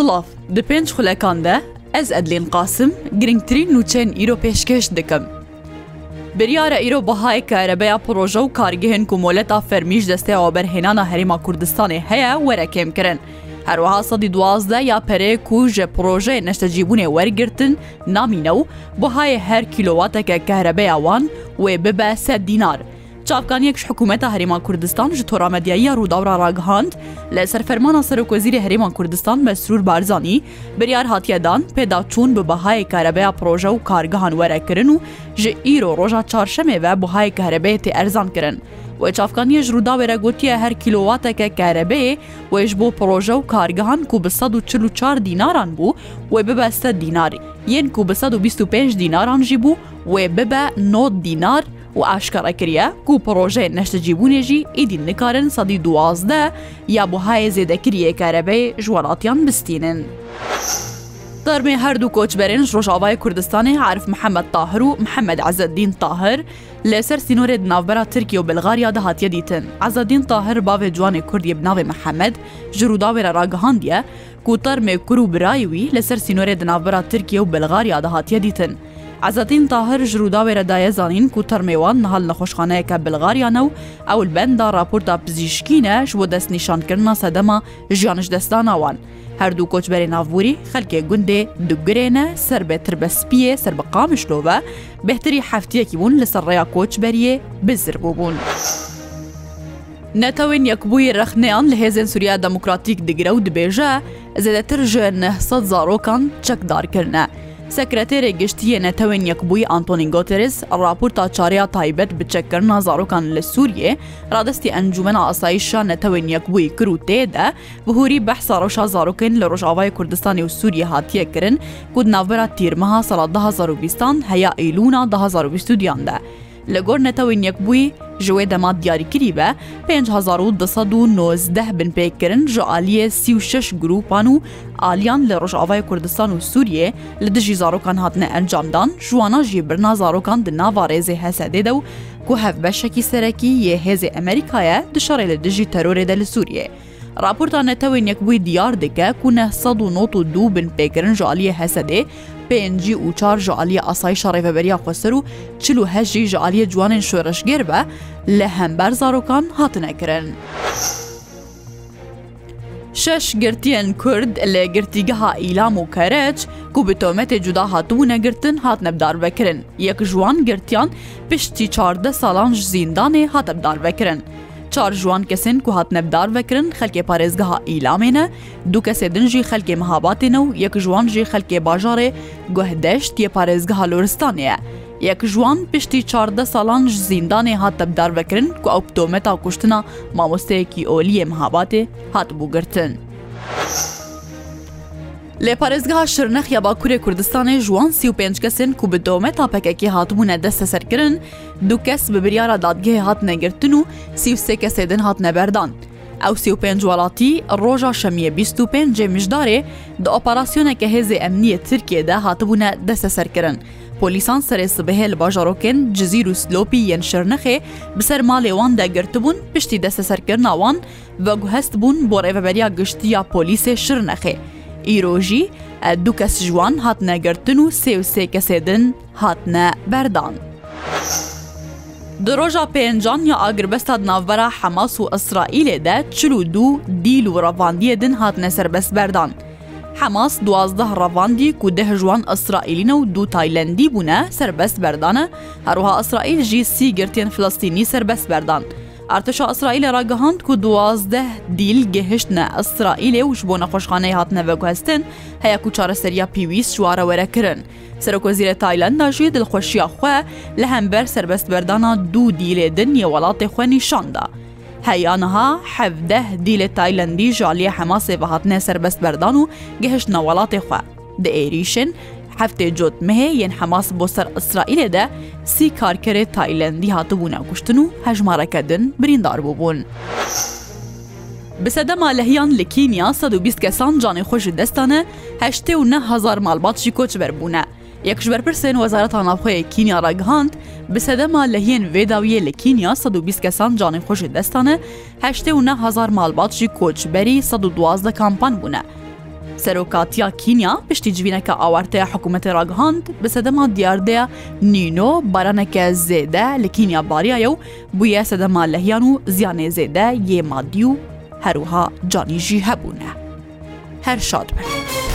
Silav di pênc xulekan de ez edlên qasim girngtirîn nûçeyên îro pêşkeş dikim. Biryara îro bihayê ke erebeya proje û kargehên ku moleta fermîj desteya oberhênana Herêma Kurdistanê heye werekêm kirin. Herweha sedî duazde ya perê ku ji projeyê neştecîbûnê wergirtin namîne û bihayê her kilowatekê kehrebeya wan wê bibe sed dînar. چاپکانیەکش حکوومەتە هەرێما کوردستان ji تۆرامەدیاییە ڕووداورا ڕاگهاند لە سەرفەرمانە سەرۆکۆزیری هەرێما کوردستان مەسرور بارزانانی بریار هاتیەدان پێدا چوون بە بەهای کارەبەیە پرۆژە و کارگەهان وەرەکردن و ji ئیرۆ ڕۆژە چارشەمێوە بەهای کارەبەیە تێ ئەرزانکردن. چافکانیە ژروودا وێرەگوتیە هەر کیلوواتەکە کارەبەیە وێژ بۆ پرۆژە و کارگەهان کو بە 1940 دیناران بوو وێ ببەستە دیناری یەن کو بە 125 دیناران ژی بوو وێ ببە 9 دینار و و ئاشکارەکریە گوپڕۆژێ نەشتەجیبوونێژی ئیدین نکارن سەدی دوازدە یا بۆهایە زێدەکریە کارەبەی ژوەڵاتیان بستینن. دەرمێ هەردوو کۆچبەرێن ڕۆژاوای کوردستانی عرف محەممەد تاهر و محەممەد عزدین تاهر لەسەر سینۆرێت ناوبەرا ترکی و بلغاریا دەهاتیە دیتن ئازادین تاهر باێ جوانی کوردی بناوێ محەممەد ژروداوێرە ڕاگەهاندە کوتەرمێ کور و برایوی لەسەر سینۆرێ دناوبەرا ترکیە و بلغاریا دەهاتیە دیتن. ئەزەتین تا هەر ژرووداوێرە دایەزانین کو تەرمێوان نهال لە خۆشخانەیەکە بلغاریانە و ئەو بەندا راپۆرتا پزیشکینەش بۆ دەستنیشانکردنا سەدەما ژیانش دەستاناوان. هەردوو کۆچبەری ناوبووری خەلکێ گوندێ دوگرێنە سەر بێتر بەسپیە سەر بە قامشلۆڤە بهتری هەفتەیەکی بوون لەسەر ڕێیا کۆچبەریە بزر بوو بوون. نەتەوین یەکبووی رەخنیان لە هێزن سووریا دموکراتیک دگرە و دبێژە زێدەتر ژە 900 زارۆکان چەکدارکردە. سەکرەتێرە گشتیە نەتەوێن یەکبووی ئەنتۆنی گۆترس راپورتا چاریا تایبەت بچەکردنا زارۆکان لە سووریێ ڕادستی ئەنجومە ئاساییشە نەتەوێن یەکبووی کرد و تێدا بهوری بەحسا ڕۆژا زارۆکن لە ڕۆژاوای کوردستانی و سووری هاتیە کرن کود ناوبەرە تیرمەها سەڵات 2020 هەیە ئەیلونا 2020 دیاندا. لە گۆر نەتەوەین یەکبووی ji wê dema diyarîkirî ve 5219 bin pêkirin ji aliyê 36 grûpan û aliyan li Rojavaya Kurdistan û Sûriye li dijî zarokan hatine encamdan jiwana jî birna zarokan di nava rêzê hesedê de û ku hevbeşekî serekî yê hêzê Emerîkaya dişarê li dijî terorê de li Sûriye. راپۆرتانە تەوێنێک بووی دیار دکە کو 1992 بن پێکردن ژالیە هەسەدێ پێنجی و چار ژالیە ئاسایی شەڕێڤەبەریا خۆسەر و چل و هەژی ژالیە جوانن شوێرەشگێر بە لە هەمبەر زارۆکان هاتنەکردن. شش گرتیان کورد لە گرتیگەها ئیلام و کەرەج کو بە تۆمەتێ جودا هاتوو نەگرتن هات نەبدار بەکردن یەک ژوان گرتیان پشتی چاردە ساڵانج زیندانێ هاتەبدار بەکردن çar jiwan kesên ku hat nevdar vekirin xelkê parêzgeha îlamê ne du kesê din jî xelkê mihabatê ne û yek jiwan jî xelkê bajarê guhdeşt yê parêzgeha Loristanê ye. Yek jiwan piştî çarde salan ji zîndanê hat tebdar vekirin ku ew tometa kuştina mamosteyekî oliyê mihabatê hat bû girtin. لێپارێزگەها شرنەخ یا باکوورێ کوردستانی ژوان سی و پێنج کەسن کو بە دۆمە تاپەکەکی هاتبوونە دەستە سەرکردن دوو کەس بە بریارە دادگەهێ هات نەگرتن و سی و سێ کەسێدن هات نەبەردان. ئەو سی و پێنج وڵاتی ڕۆژە شەمیە 25 جێمیشدارێ دە ئۆپەراسسیۆنێکە هێزی ئەمنیە ترکێدا هاتبوونە دەستە سەرکردن. پۆلیسان سەرێسبهێ لە باژارۆکن جززیر و سلۆپی یەن شەرنەخێ بەسەر ماڵێوان دەگرتبوون پشتی دەسە سەرکردناوان بەگوهست بوون بۆ ڕێبەبەریا گشتی یا پۆلیسێ شرنەخێ. ئیرۆژی دوو کەس ژوان هاتنەگرتن و سێ و سێ کەسێدن هاتنە بەردان. درۆژە پێنجان یا ئاگربەستا ناوبەرە حەماس و ئەسرائیلێدا چل و دوو دیل و ڕەڤاندیە دن هاتنە سربەست بەردان. حەماس دوازدە ڕەڤاندی و دە ژوان ئەسرائیلینە و دوو تایلندی بوونە سربەست بەردانە هەروها ئەسرائیل ژی سی گرتێن فلستینی سربەست بەردان. ئارتشا ئەسرائیلە ڕاگەهاند و دوازدە دیل گەهشتە ئەسرائیلێ وش بۆ نەخۆشخانەی هاتنەوەگوستن هەیە و چارەسەریا پێویست شوارەوەرەکردن. سەرۆکۆزیرە تایلندداژی دڵخۆشیە خوێ لە هەمبەر سربەستبەردانە دوو دیلێدن یە وڵاتی خوێ نیشاندا. هەیانها حەفدە دیلە تایلندی ژالیە هەماسێ بەهاتنە سربەستبەردان و گەهشتە وڵاتی خوێ. دە ئێریشن heftê cot mehê yên hemas bo ser İsraîlê de sî karkerê Taylandî hatibûne kuştin û hejmareke din birîndar bûbûn. Bi sedema lehiyan li Kînya 120 kesan canê xwe ji destane heştê û nehezar malbat jî koçber bûne. Yek ji berpirsên wezareta navxweyê Kînya ra gihand, bi sedema lehiyên vêdawiyê li Kînya 120 kesan canê xwe ji destane heştê û nehezar malbat jî koçberî 112 kampan bûne. سەرۆکاتیا کینیا پشتی جوینەکە ئاوارتەیە حکوومەتی ڕاگەهاند بە سەدەما دیاردەیە نینۆ بارانەکە زێدە لە کینیا باریایە و بویە سەدەما لەهیان و زیانێ زێدە یێمادی و هەروها جانیژی هەبوونە هەر شاد بن.